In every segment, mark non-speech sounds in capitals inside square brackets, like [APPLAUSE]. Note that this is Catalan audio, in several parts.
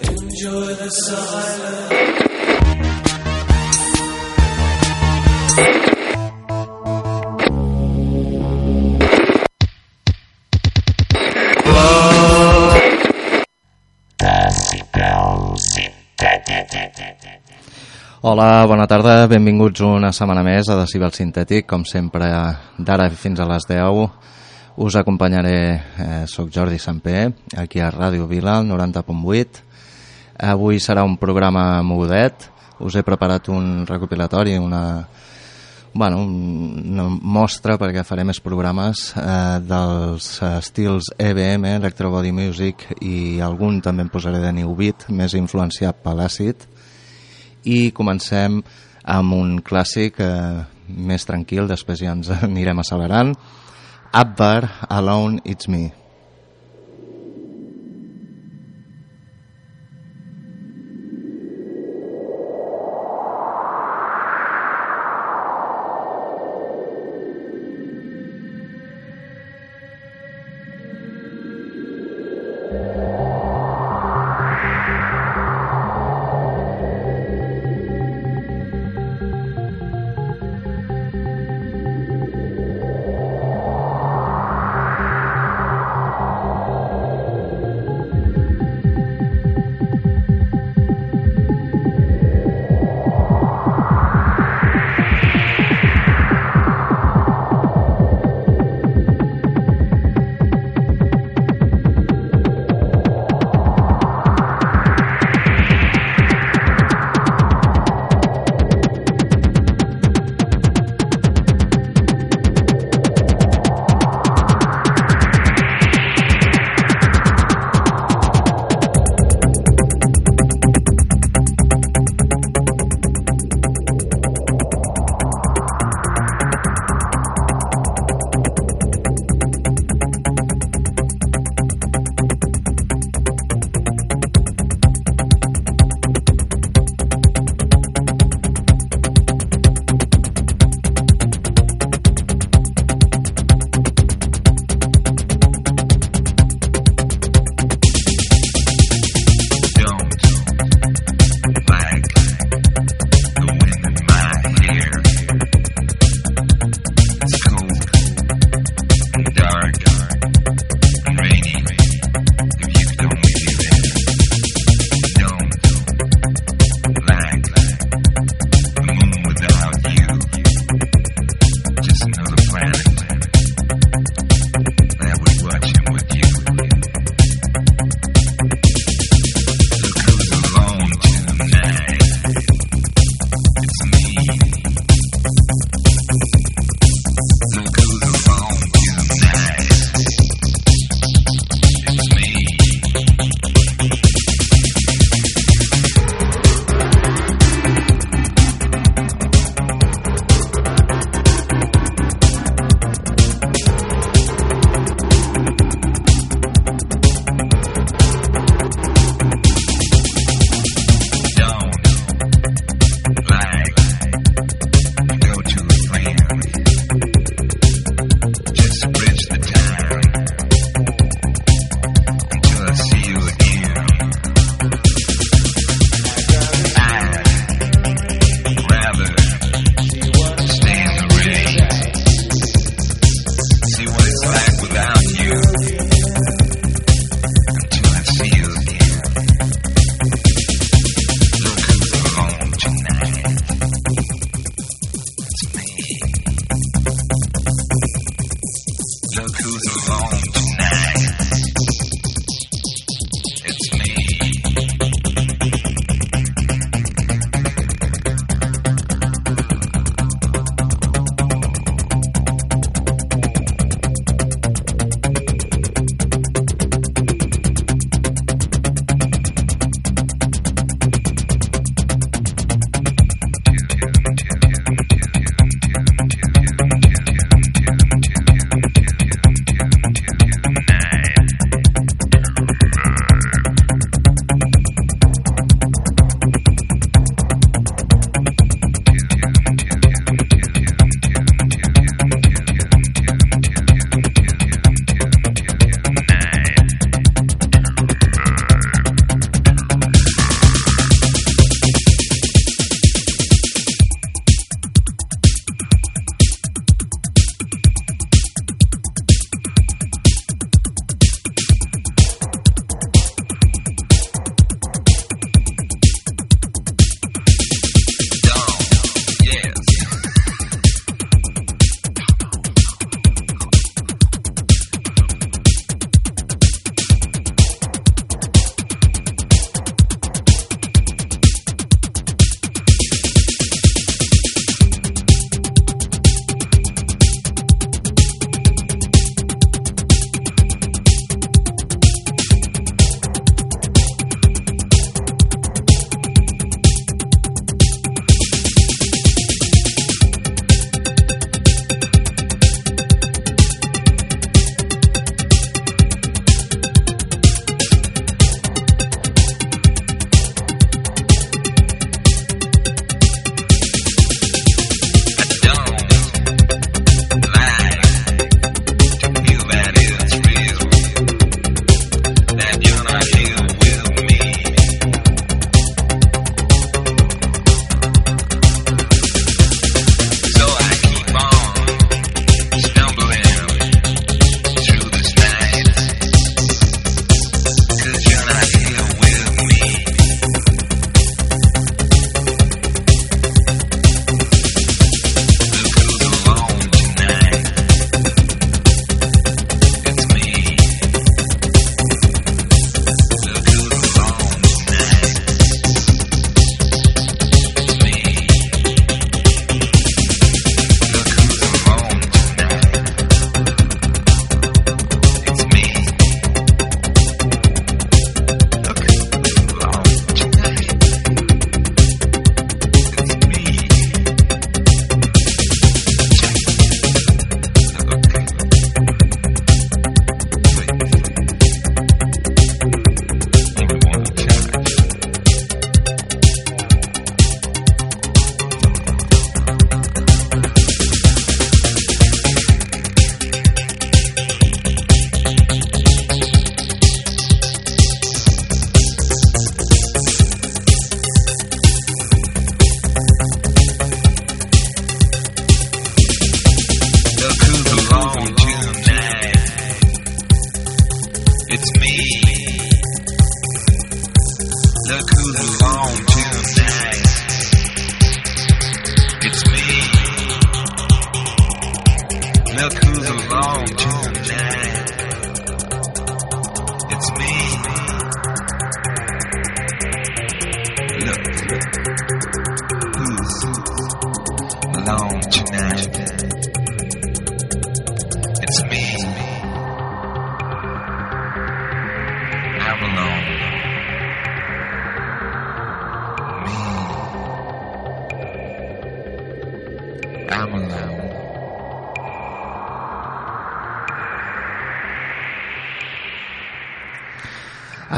Enjoy the silence. Hola, bona tarda, benvinguts una setmana més a Decibel Sintètic, com sempre d'ara fins a les 10 us acompanyaré, eh, soc Jordi Samper, aquí a Ràdio Vila, al 90.8 avui serà un programa mogudet. Us he preparat un recopilatori una, bueno, una mostra perquè faré més programes eh, dels estils EBM, Electro Body Music i algun també en posaré de New Beat més influenciat per l'àcid. I comencem amb un clàssic eh, més tranquil, després ja ens [LAUGHS] anirem accelerant. Abbar, Alone It's Me.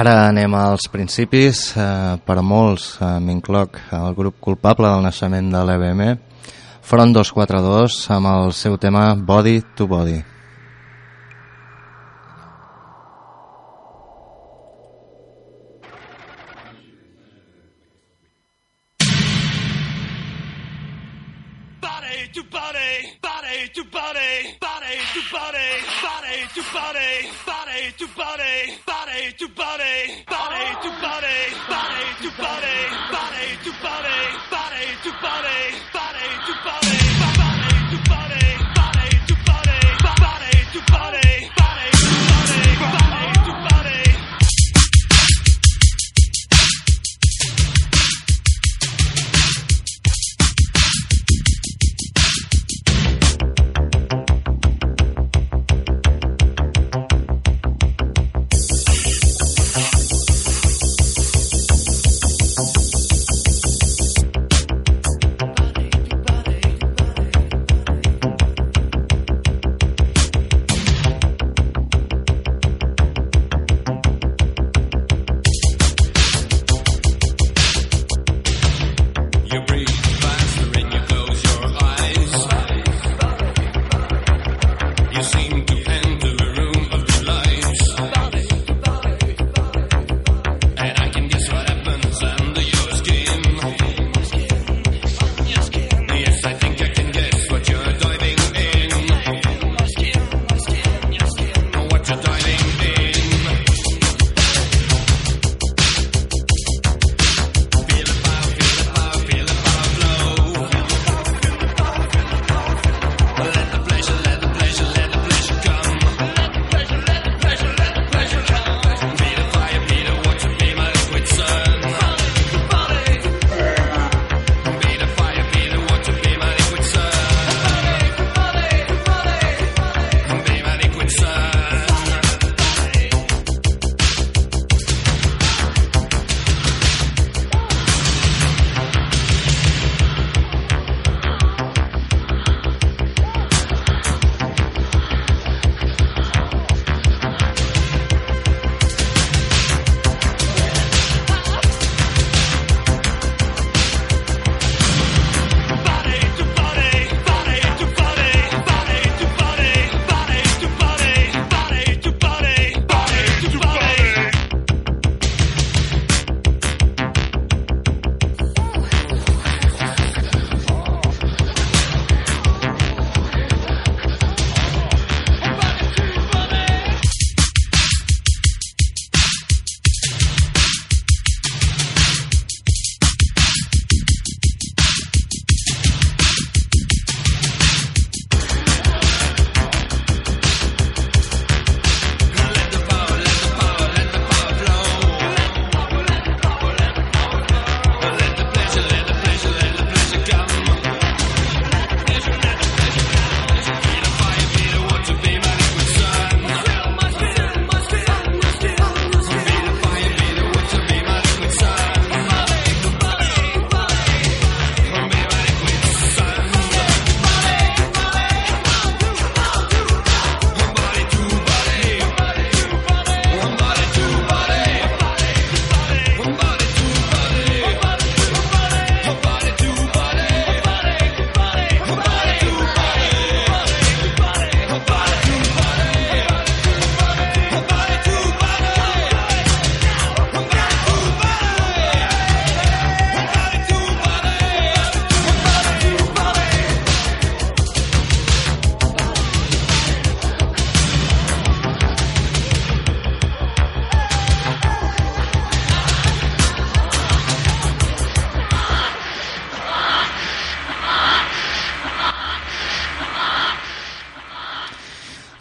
Ara anem als principis. Eh, per a molts, eh, m'incloc el grup culpable del naixement de l'EBM, Front 242 amb el seu tema Body to Body.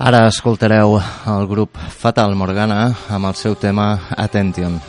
Ara escoltareu el grup Fatal Morgana amb el seu tema Attention.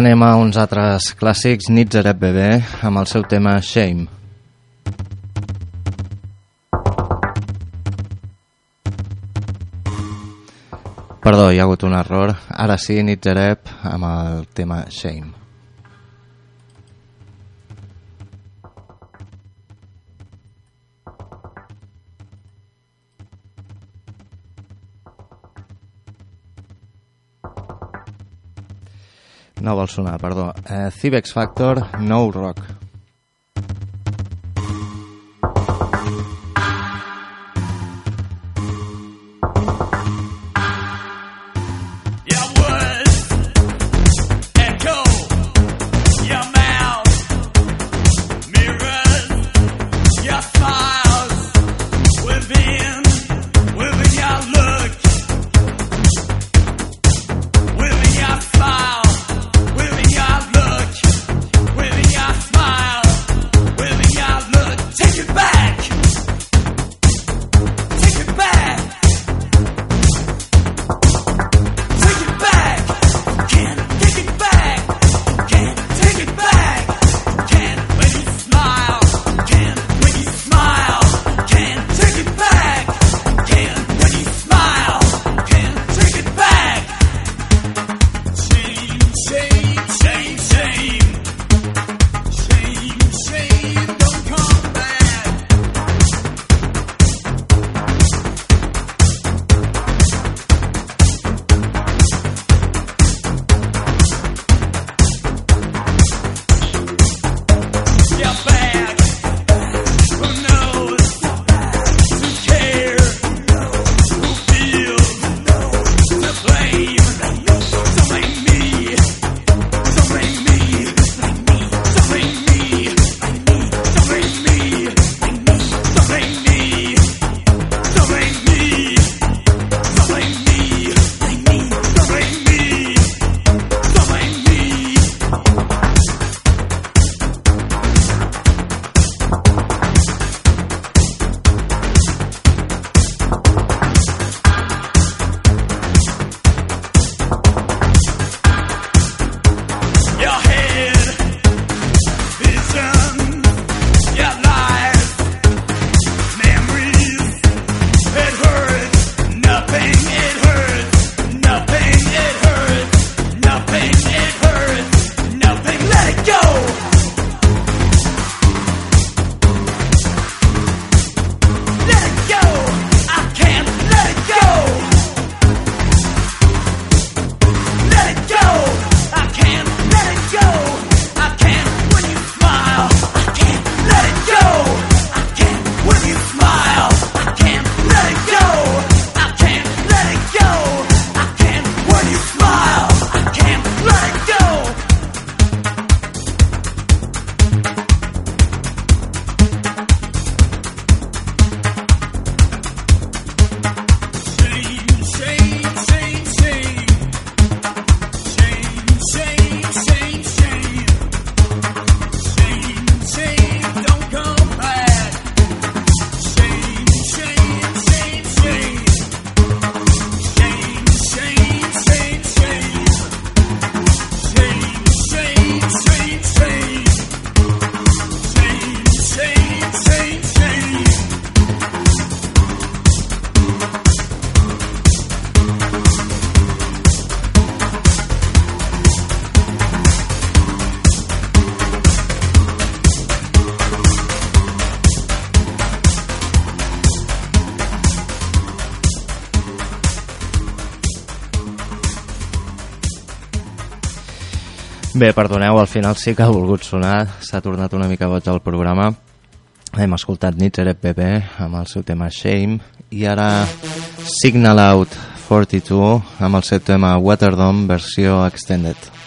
anem a uns altres clàssics, Nitzeret Bebé, amb el seu tema Shame. Perdó, hi ha hagut un error. Ara sí, Nitzerep, amb el tema Shame. Sonar, perdó. Eh, Cibex Factor, No Rock. Bé, perdoneu, al final sí que ha volgut sonar, s'ha tornat una mica boig al programa. Hem escoltat Nitzer PP amb el seu tema Shame i ara Signal Out 42 amb el seu tema Waterdome versió extended.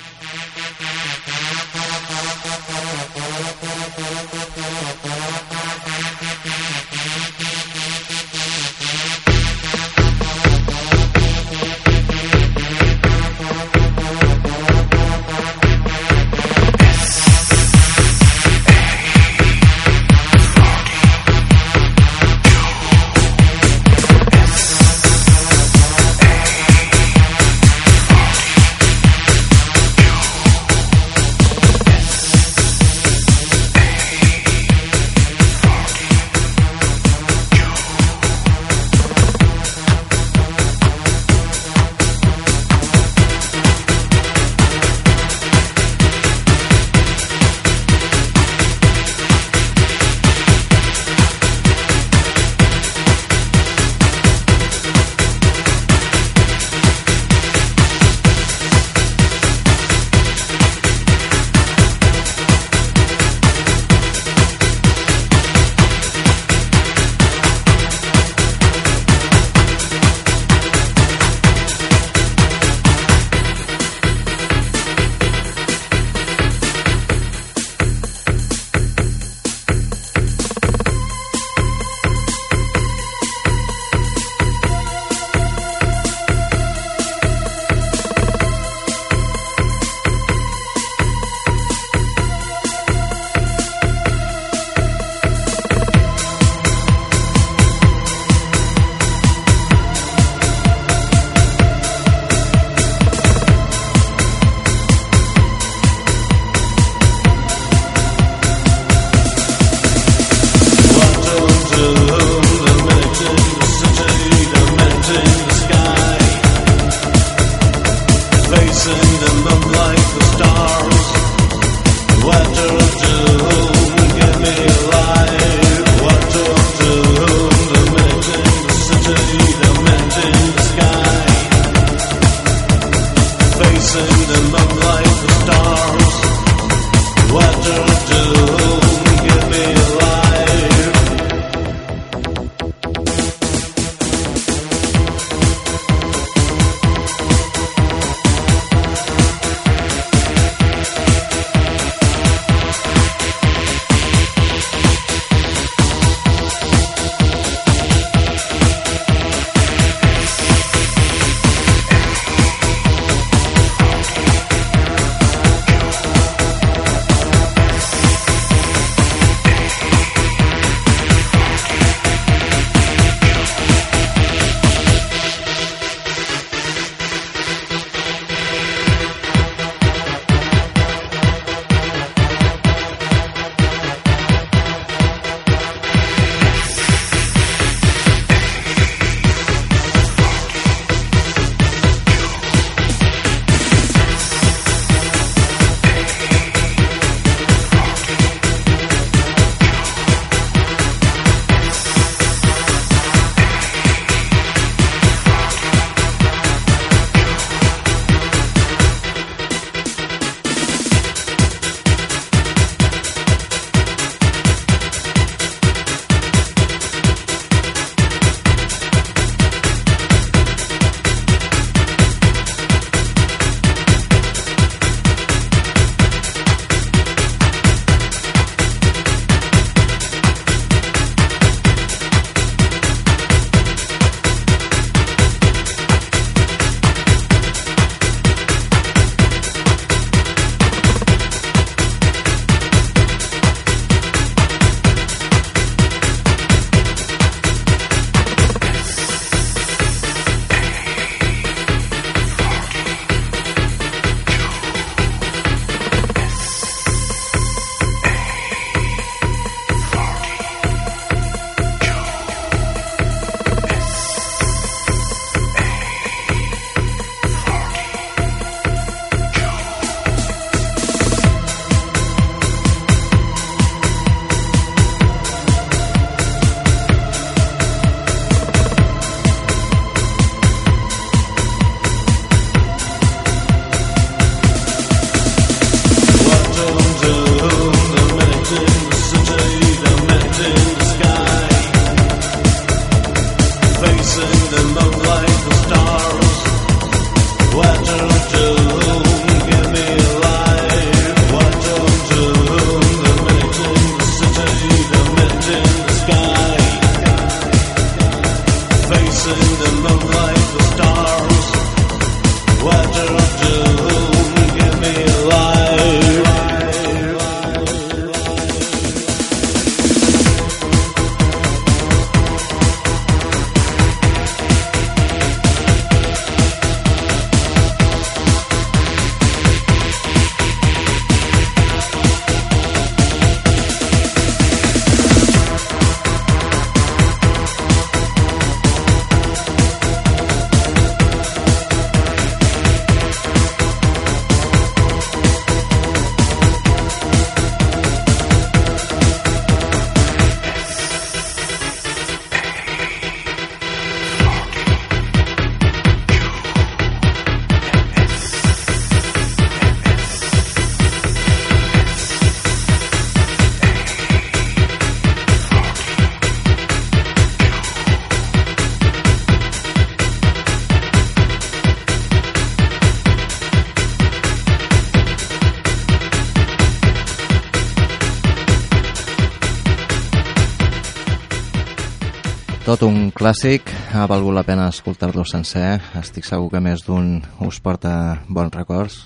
Clàssic, ha valgut la pena escoltar-lo sencer, estic segur que més d'un us porta bons records.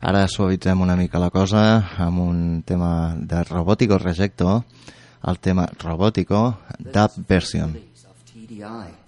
Ara suavitzem una mica la cosa amb un tema de Robótico Rejecto, el tema Robótico Dub Version. TDI.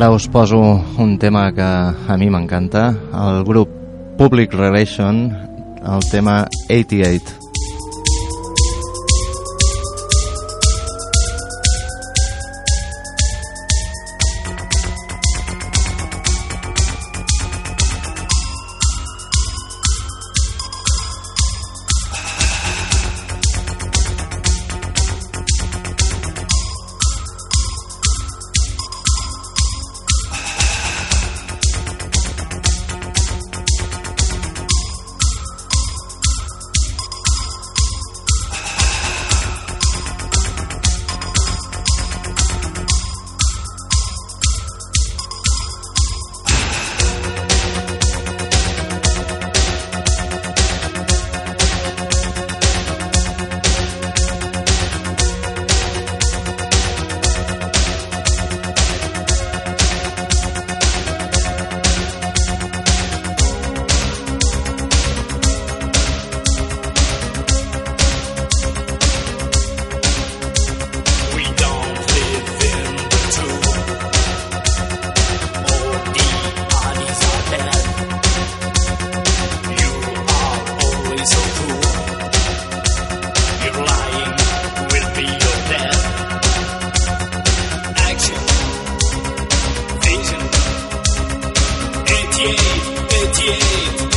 Ara us poso un tema que a mi m'encanta, el grup Public Relation, el tema 88. métier, métier,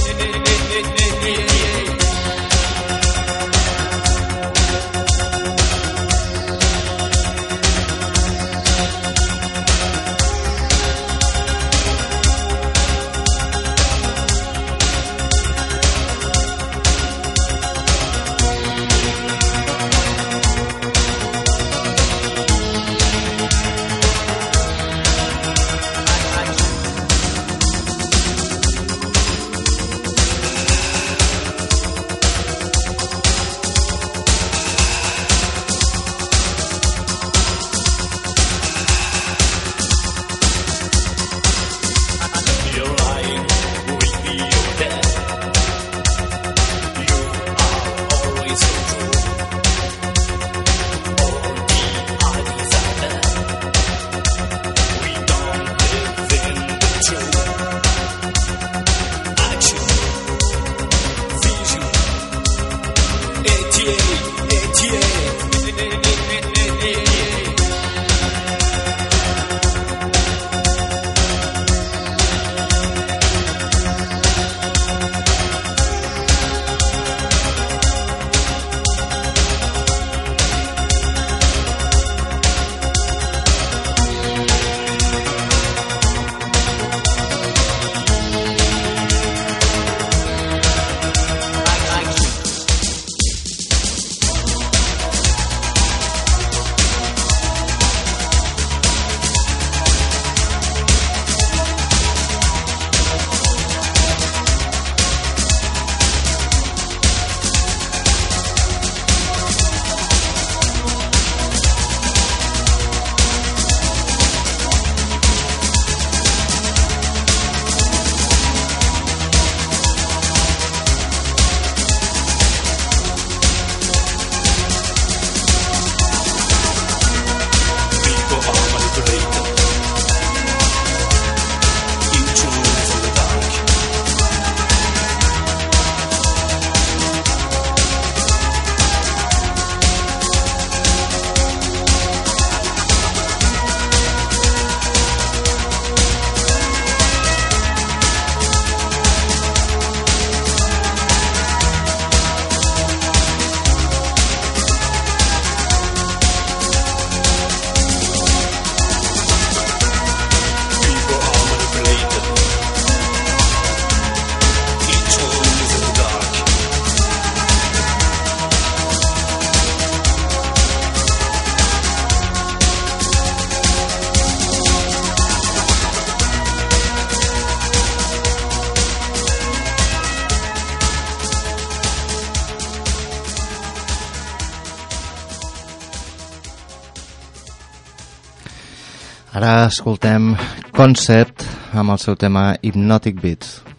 Ara escoltem Concept amb el seu tema Hypnotic Beats.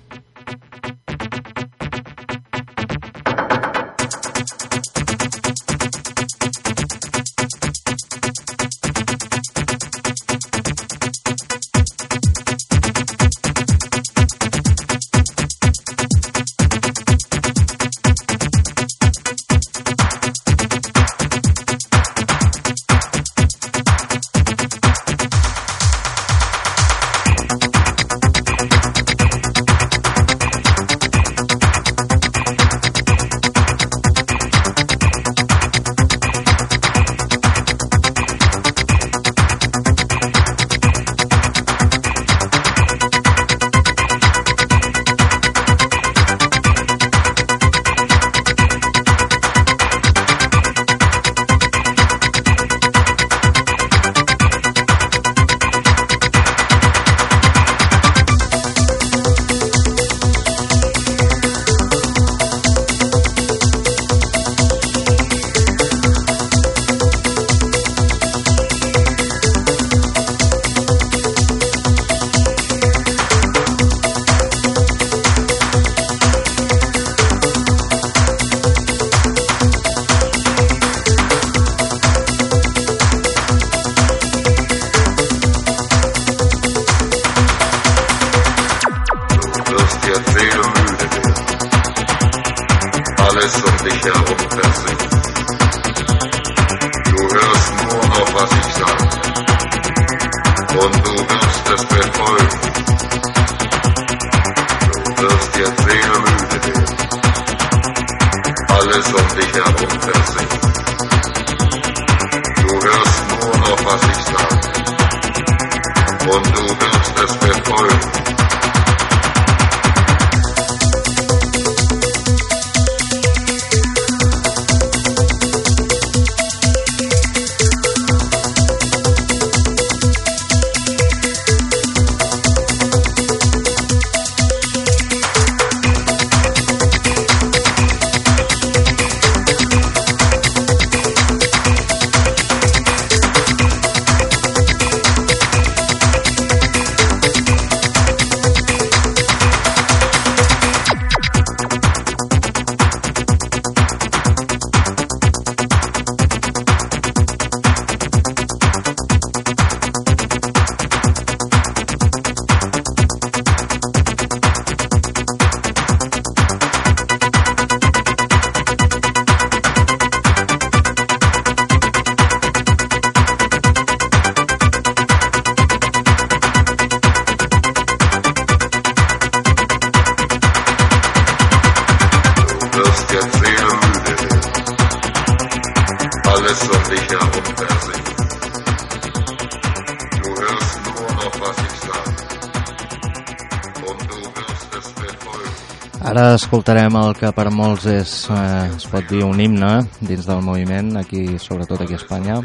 escoltarem el que per molts és, eh, es pot dir, un himne dins del moviment, aquí sobretot aquí a Espanya.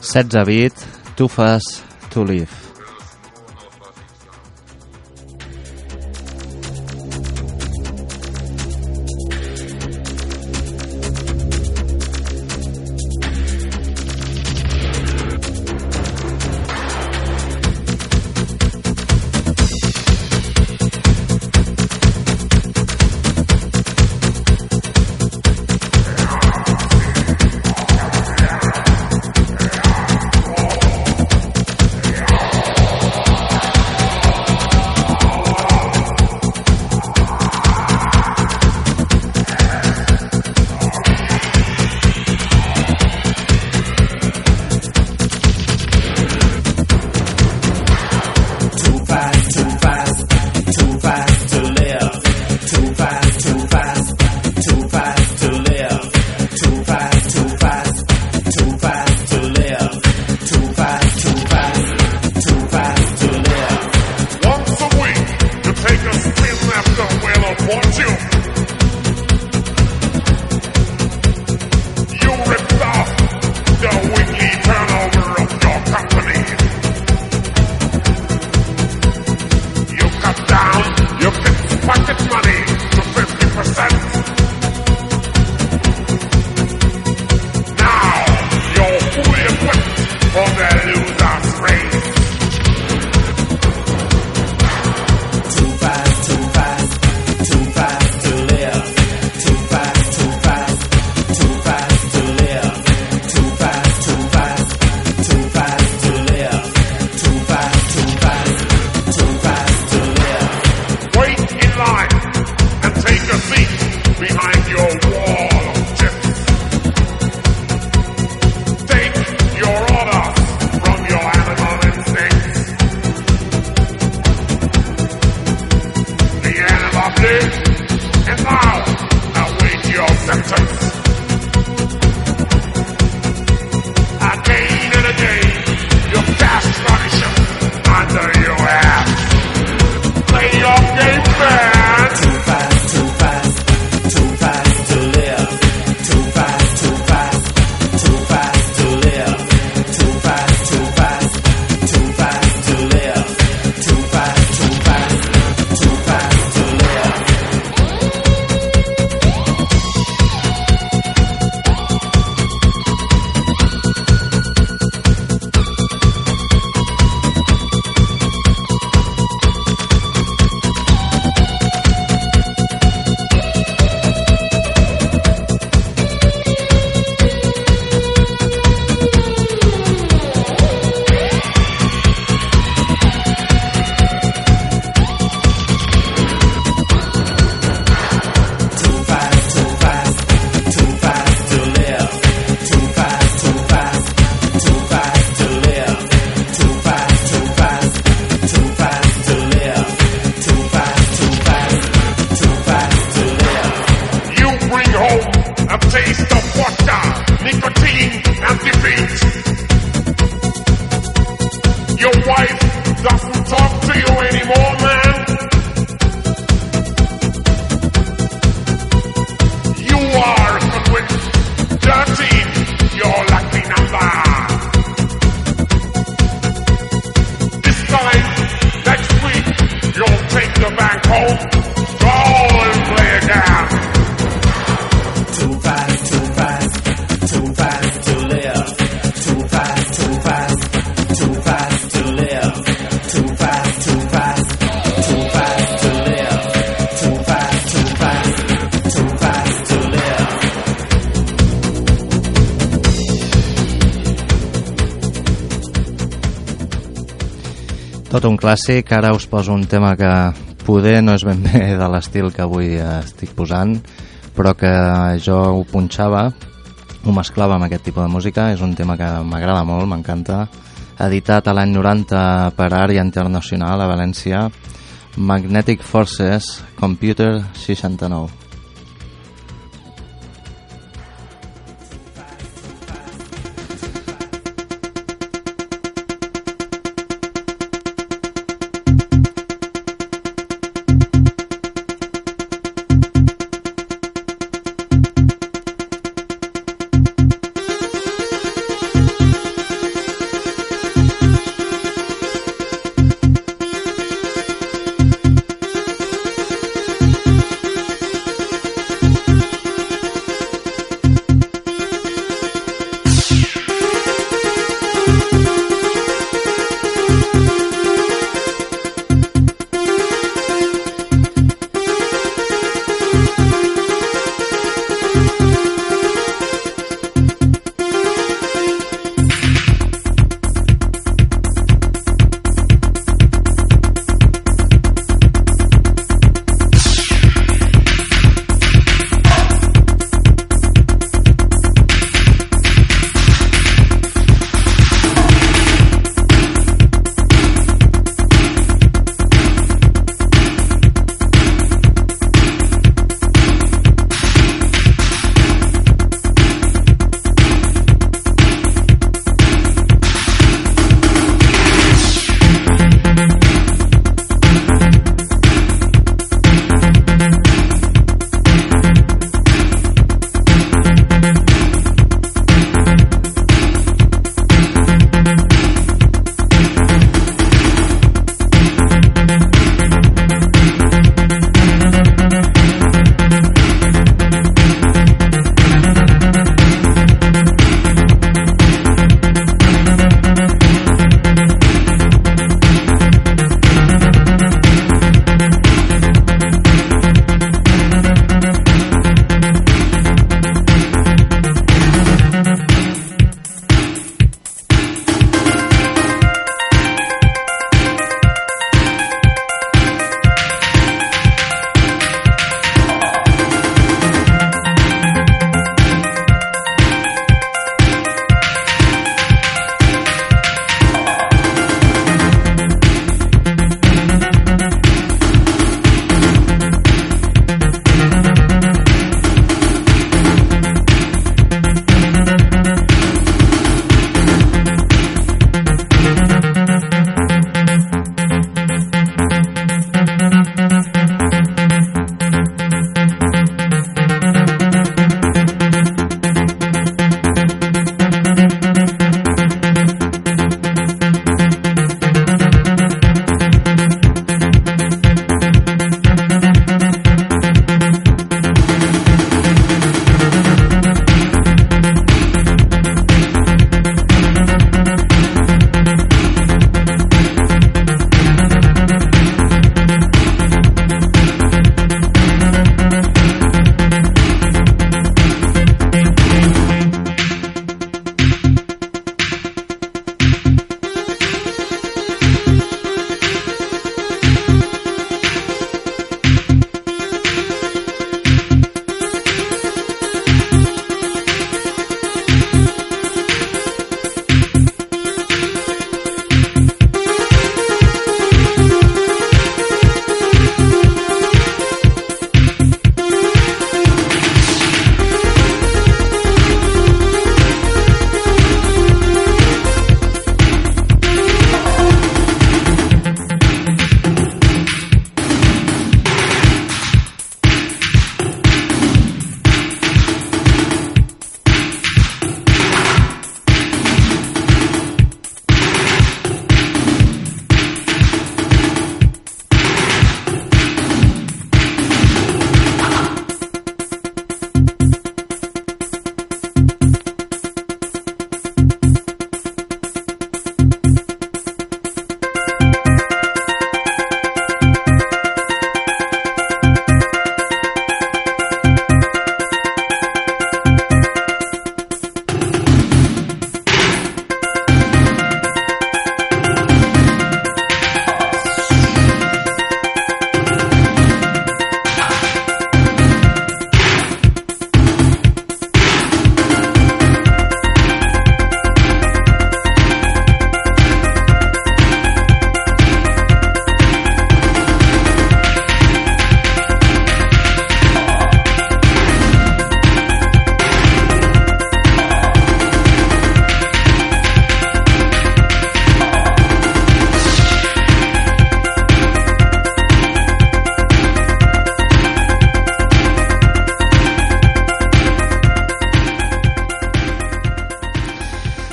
16 bit, Too Fast to Live. Clàssic, ara us poso un tema que poder no és ben bé de l'estil que avui estic posant, però que jo ho punxava, ho mesclava amb aquest tipus de música, és un tema que m'agrada molt, m'encanta, editat a l'any 90 per Àrea Internacional a València, Magnetic Forces Computer 69.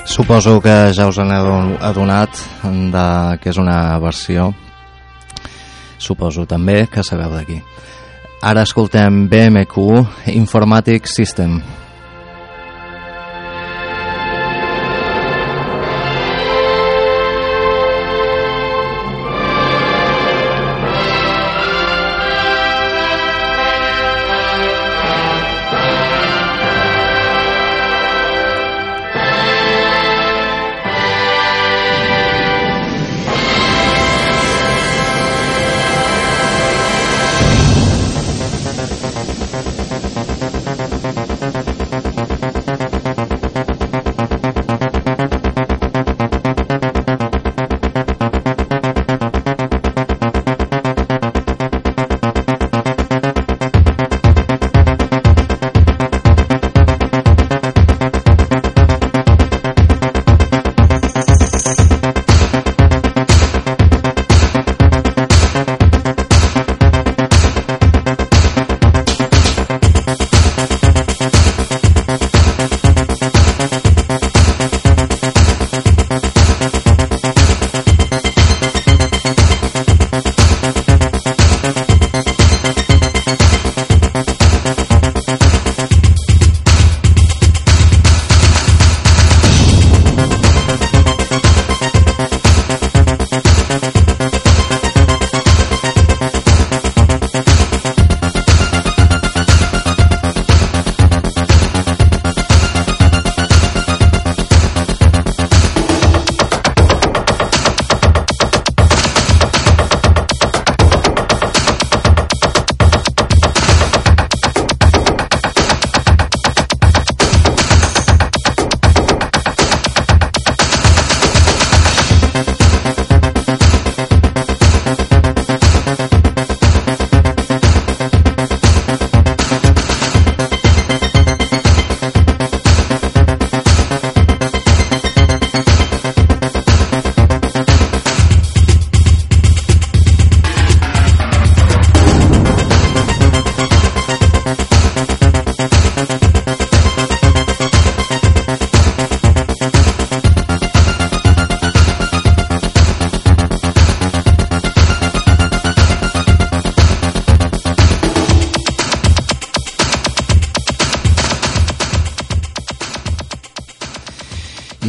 Suposo que ja us n'he adonat de que és una versió. Suposo també que sabeu d'aquí. Ara escoltem BMQ Informatic System.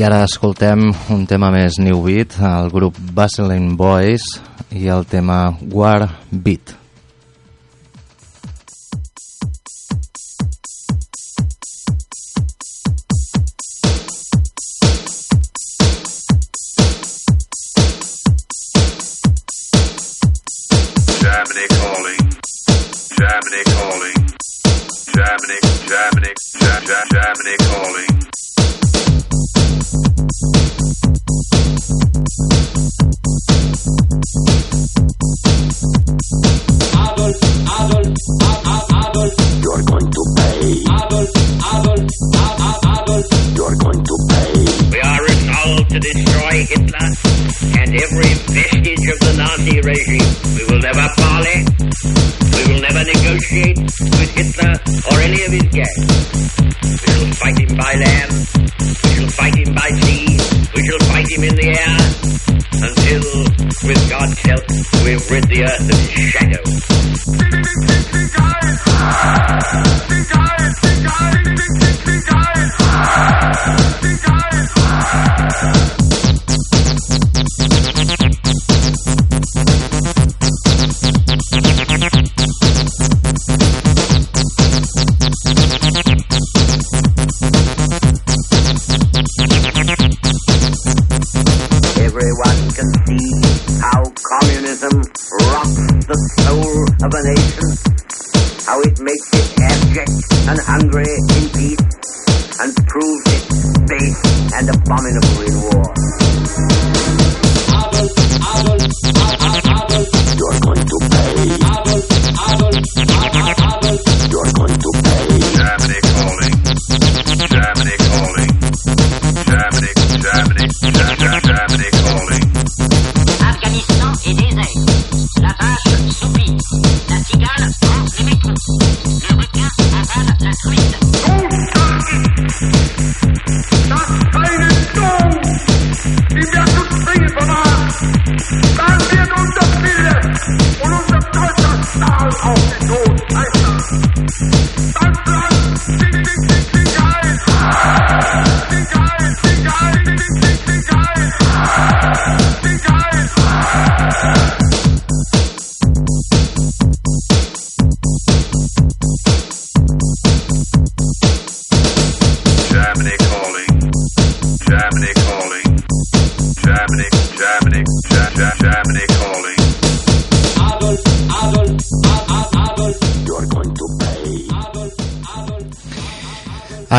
I ara escoltem un tema més New Beat, el grup Vaseline Boys i el tema War Beat.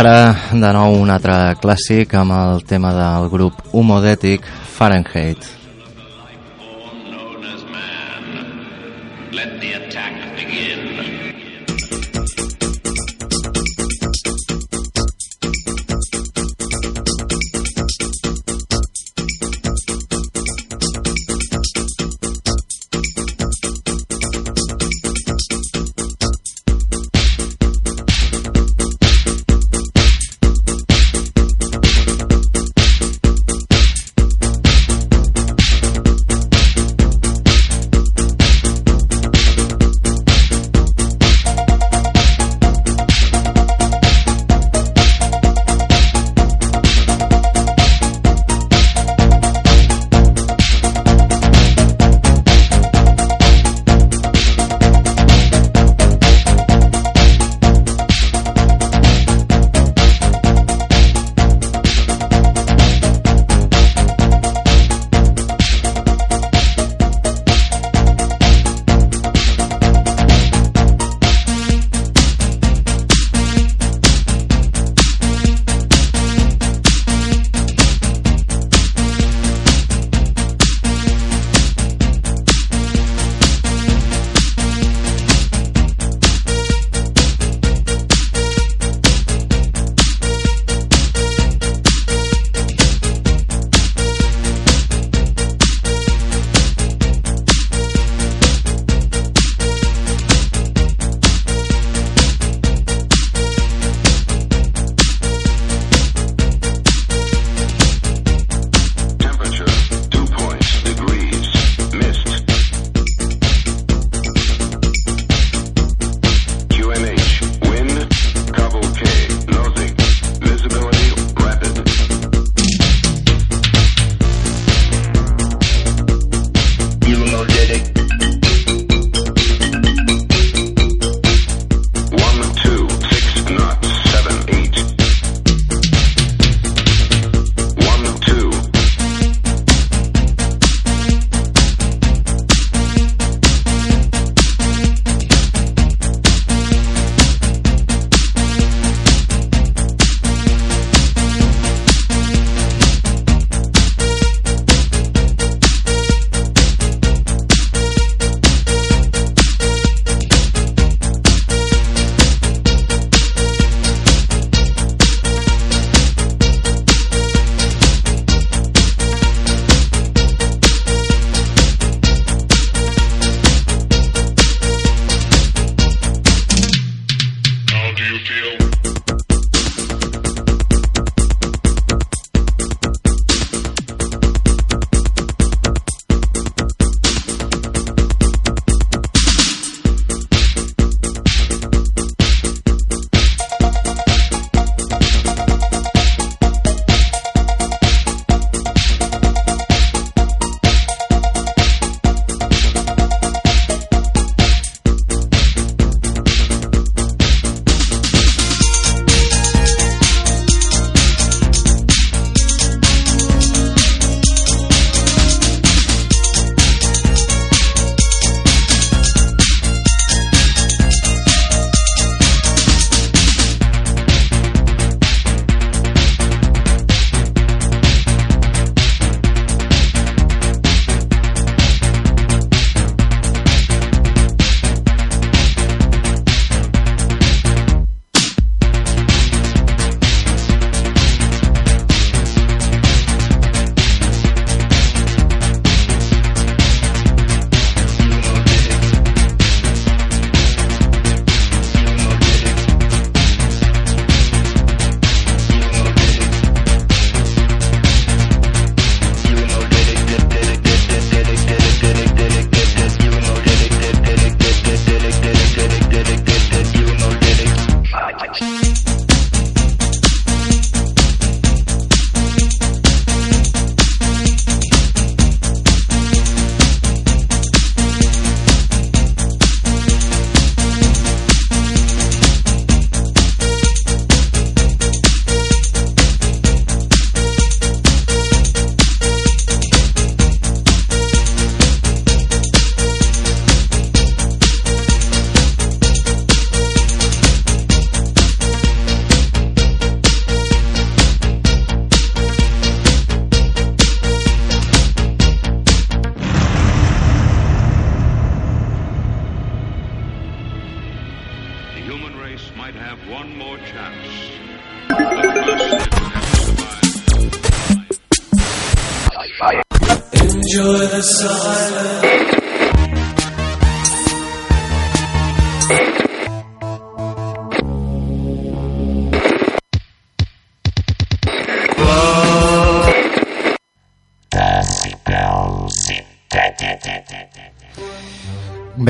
Ara, de nou, un altre clàssic amb el tema del grup homodètic Fahrenheit.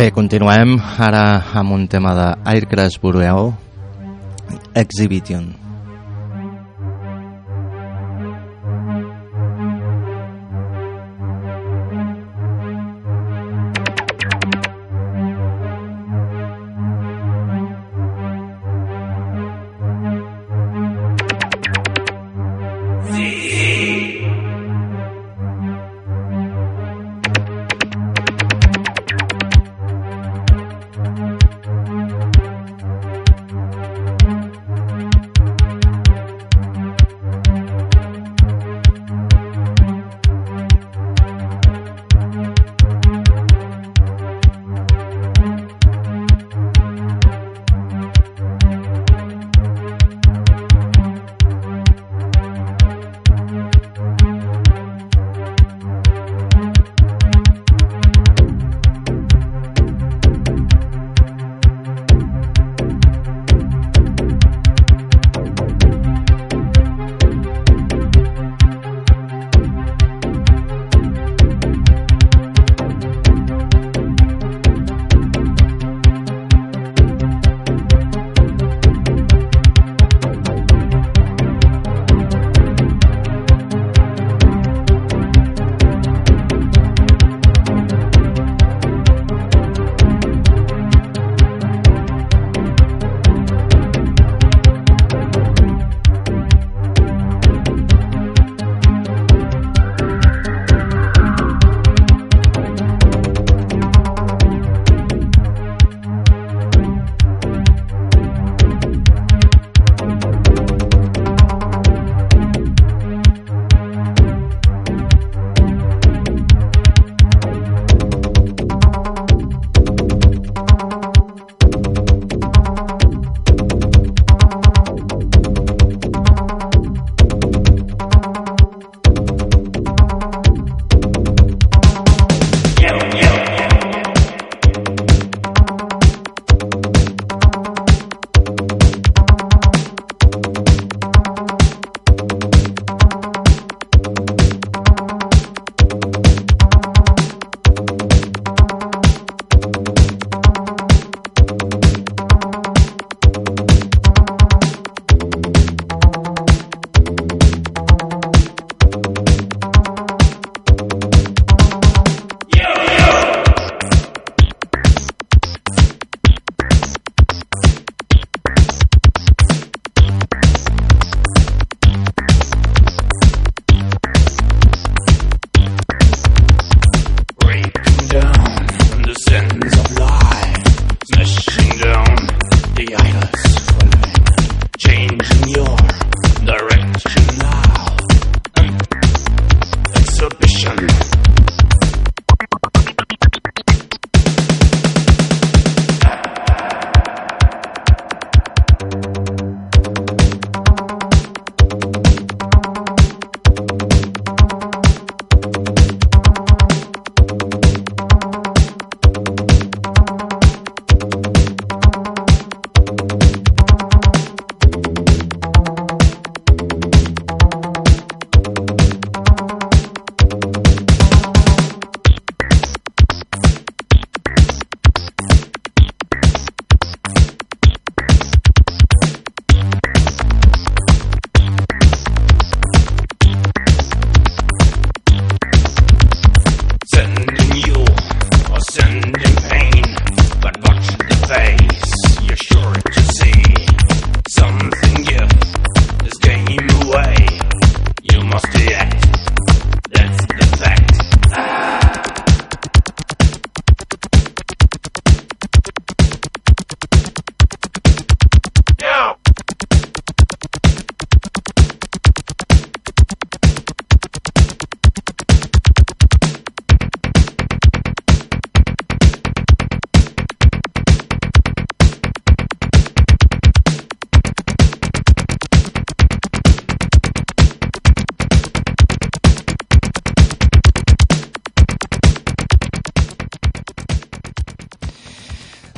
Bé, continuem ara amb un tema de Aircrash Boreal Exhibition.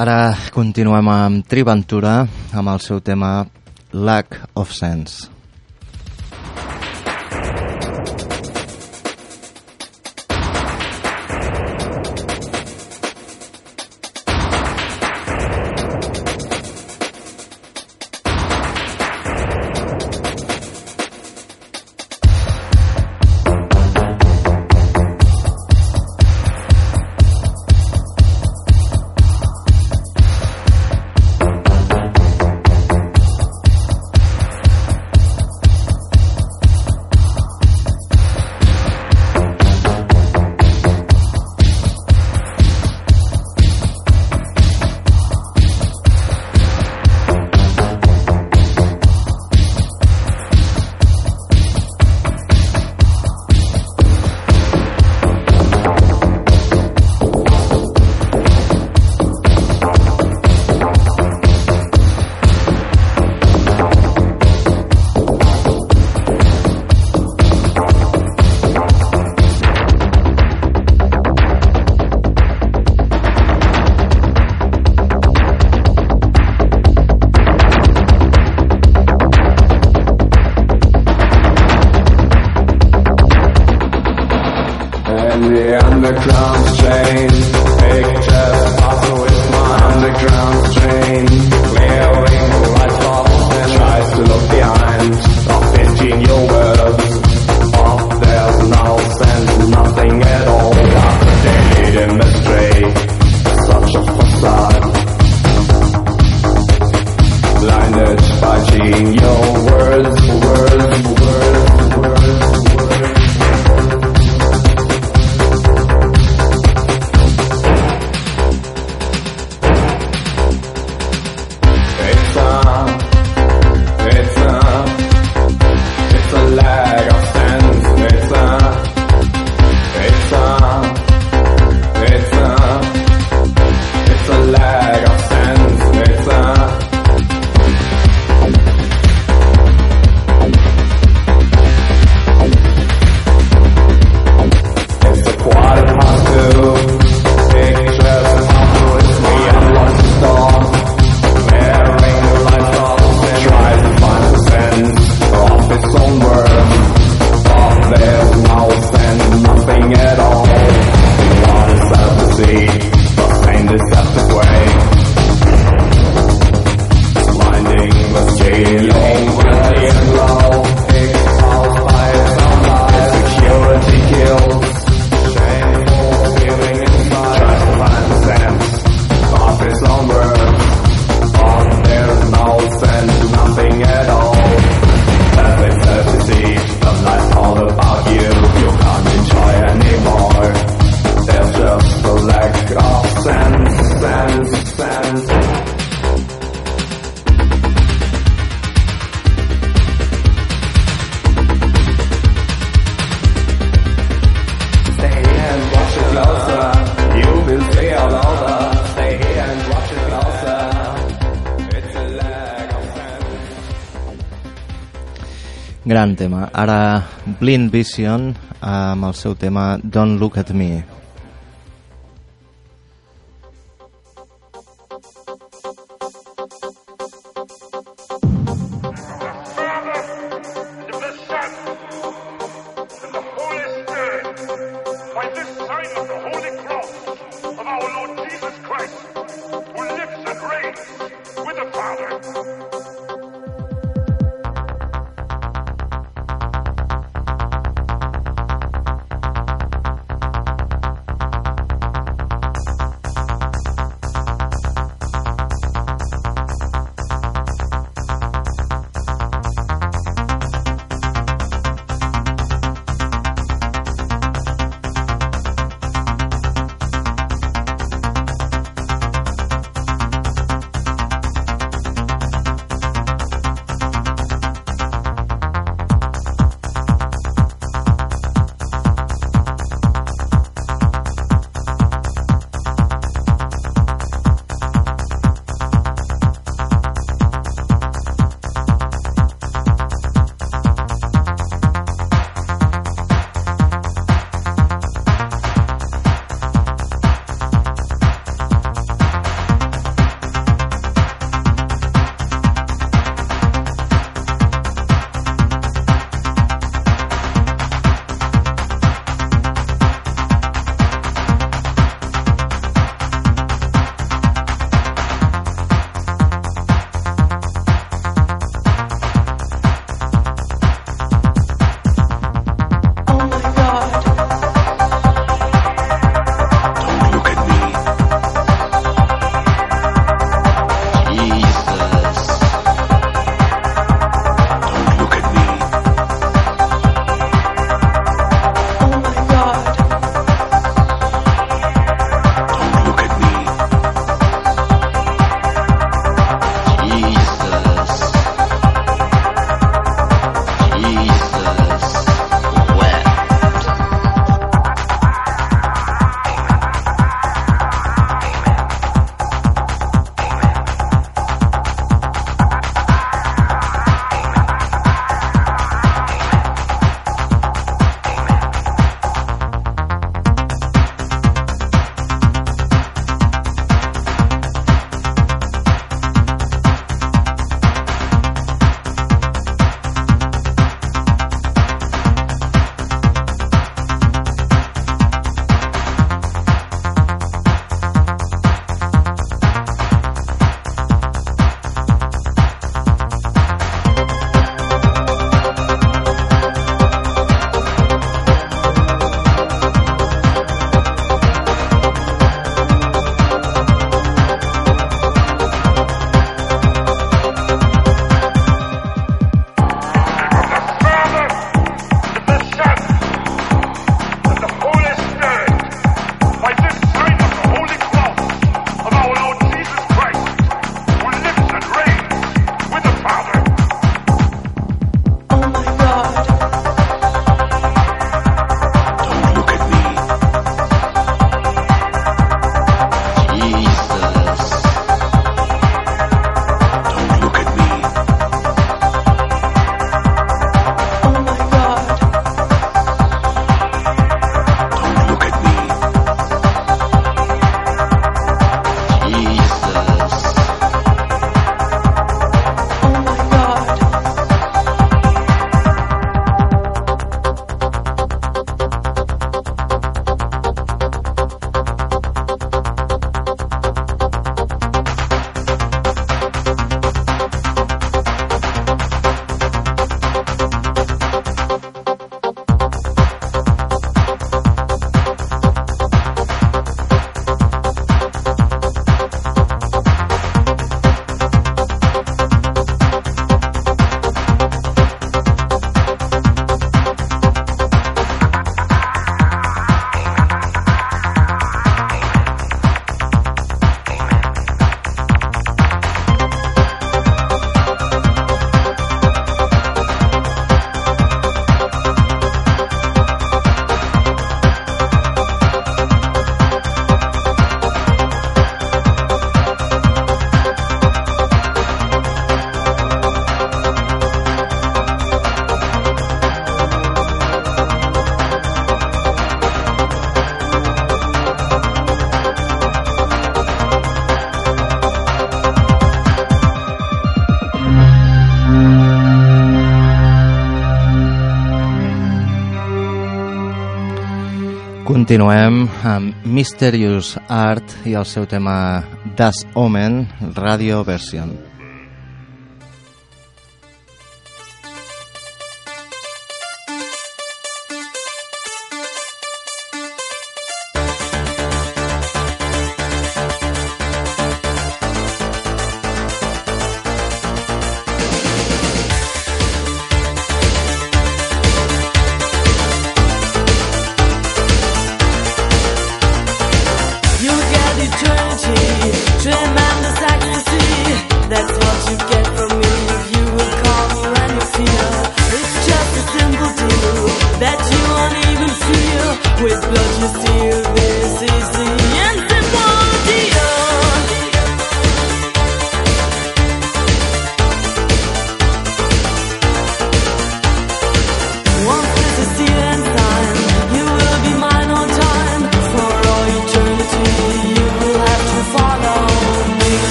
Ara continuem amb Triventura amb el seu tema Lack of Sense. Gran tema. Ara Blind Vision amb el seu tema Don't Look At Me. Continuem amb Mysterious Art i el seu tema Das Omen Radio Version.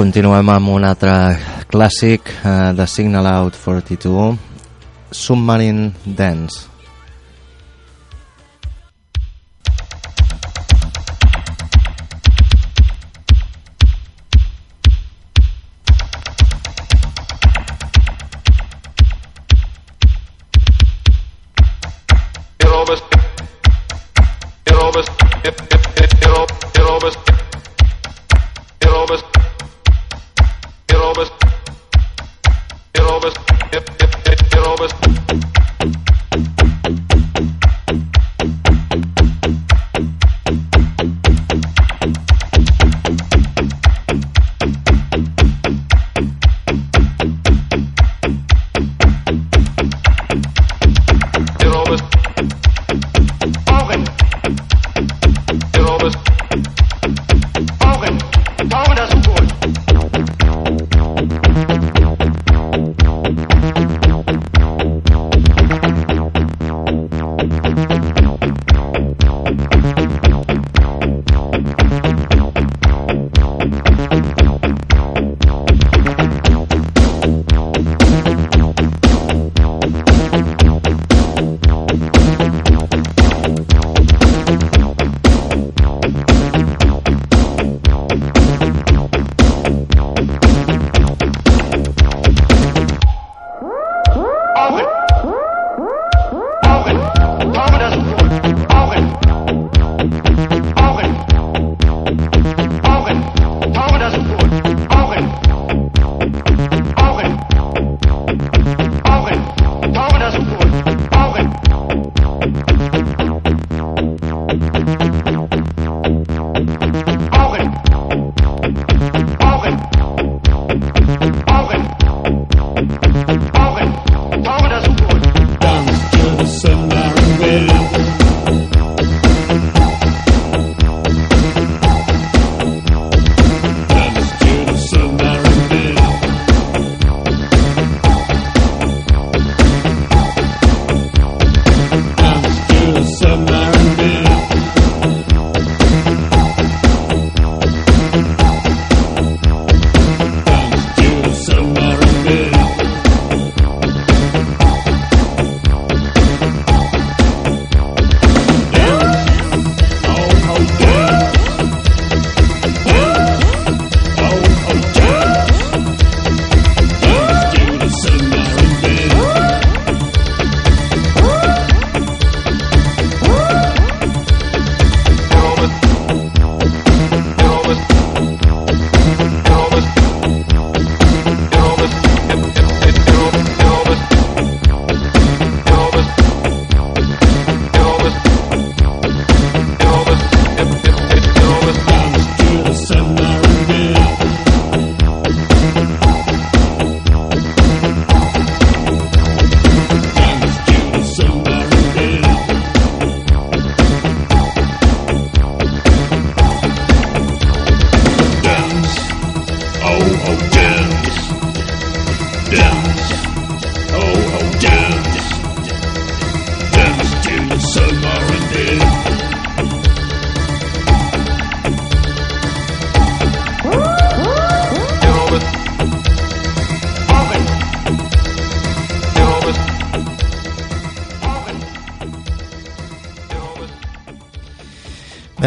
continuem amb un altre clàssic eh, de Signal Out 42, Submarine Dance.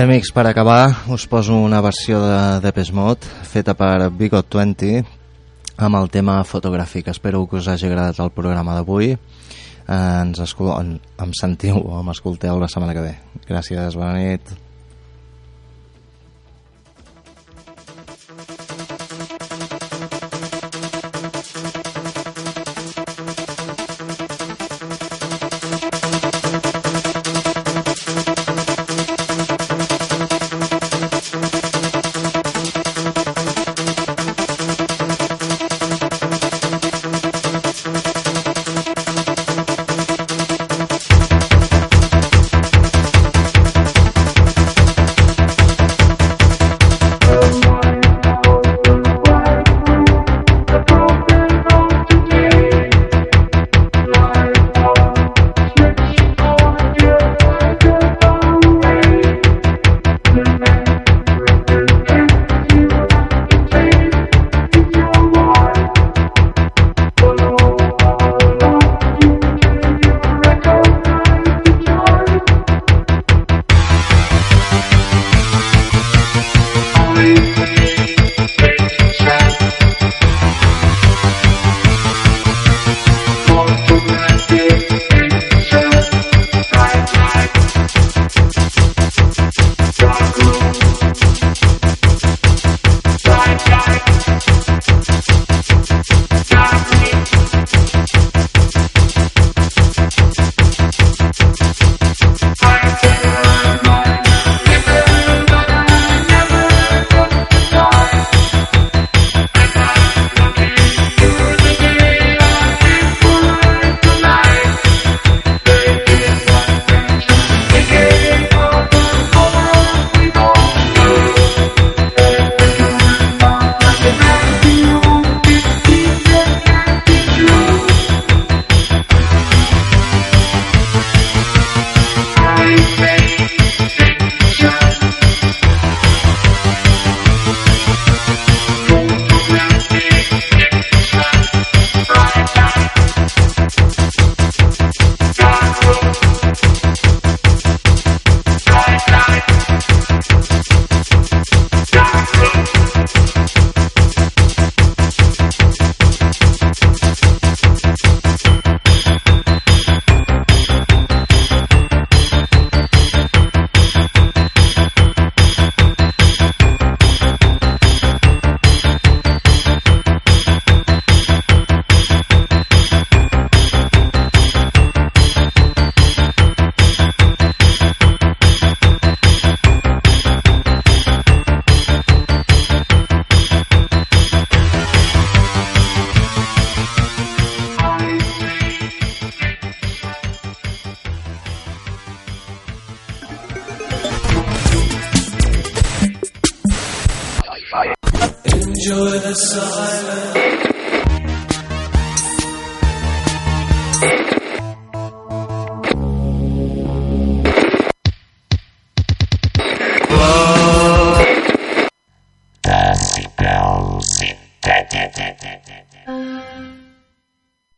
Amics, per acabar, us poso una versió de Depeche Mode feta per Bigot 20 amb el tema fotogràfic. Espero que us hagi agradat el programa d'avui. Eh, ens escu en, em sentiu o m'escolteu la setmana que ve. Gràcies, bona nit.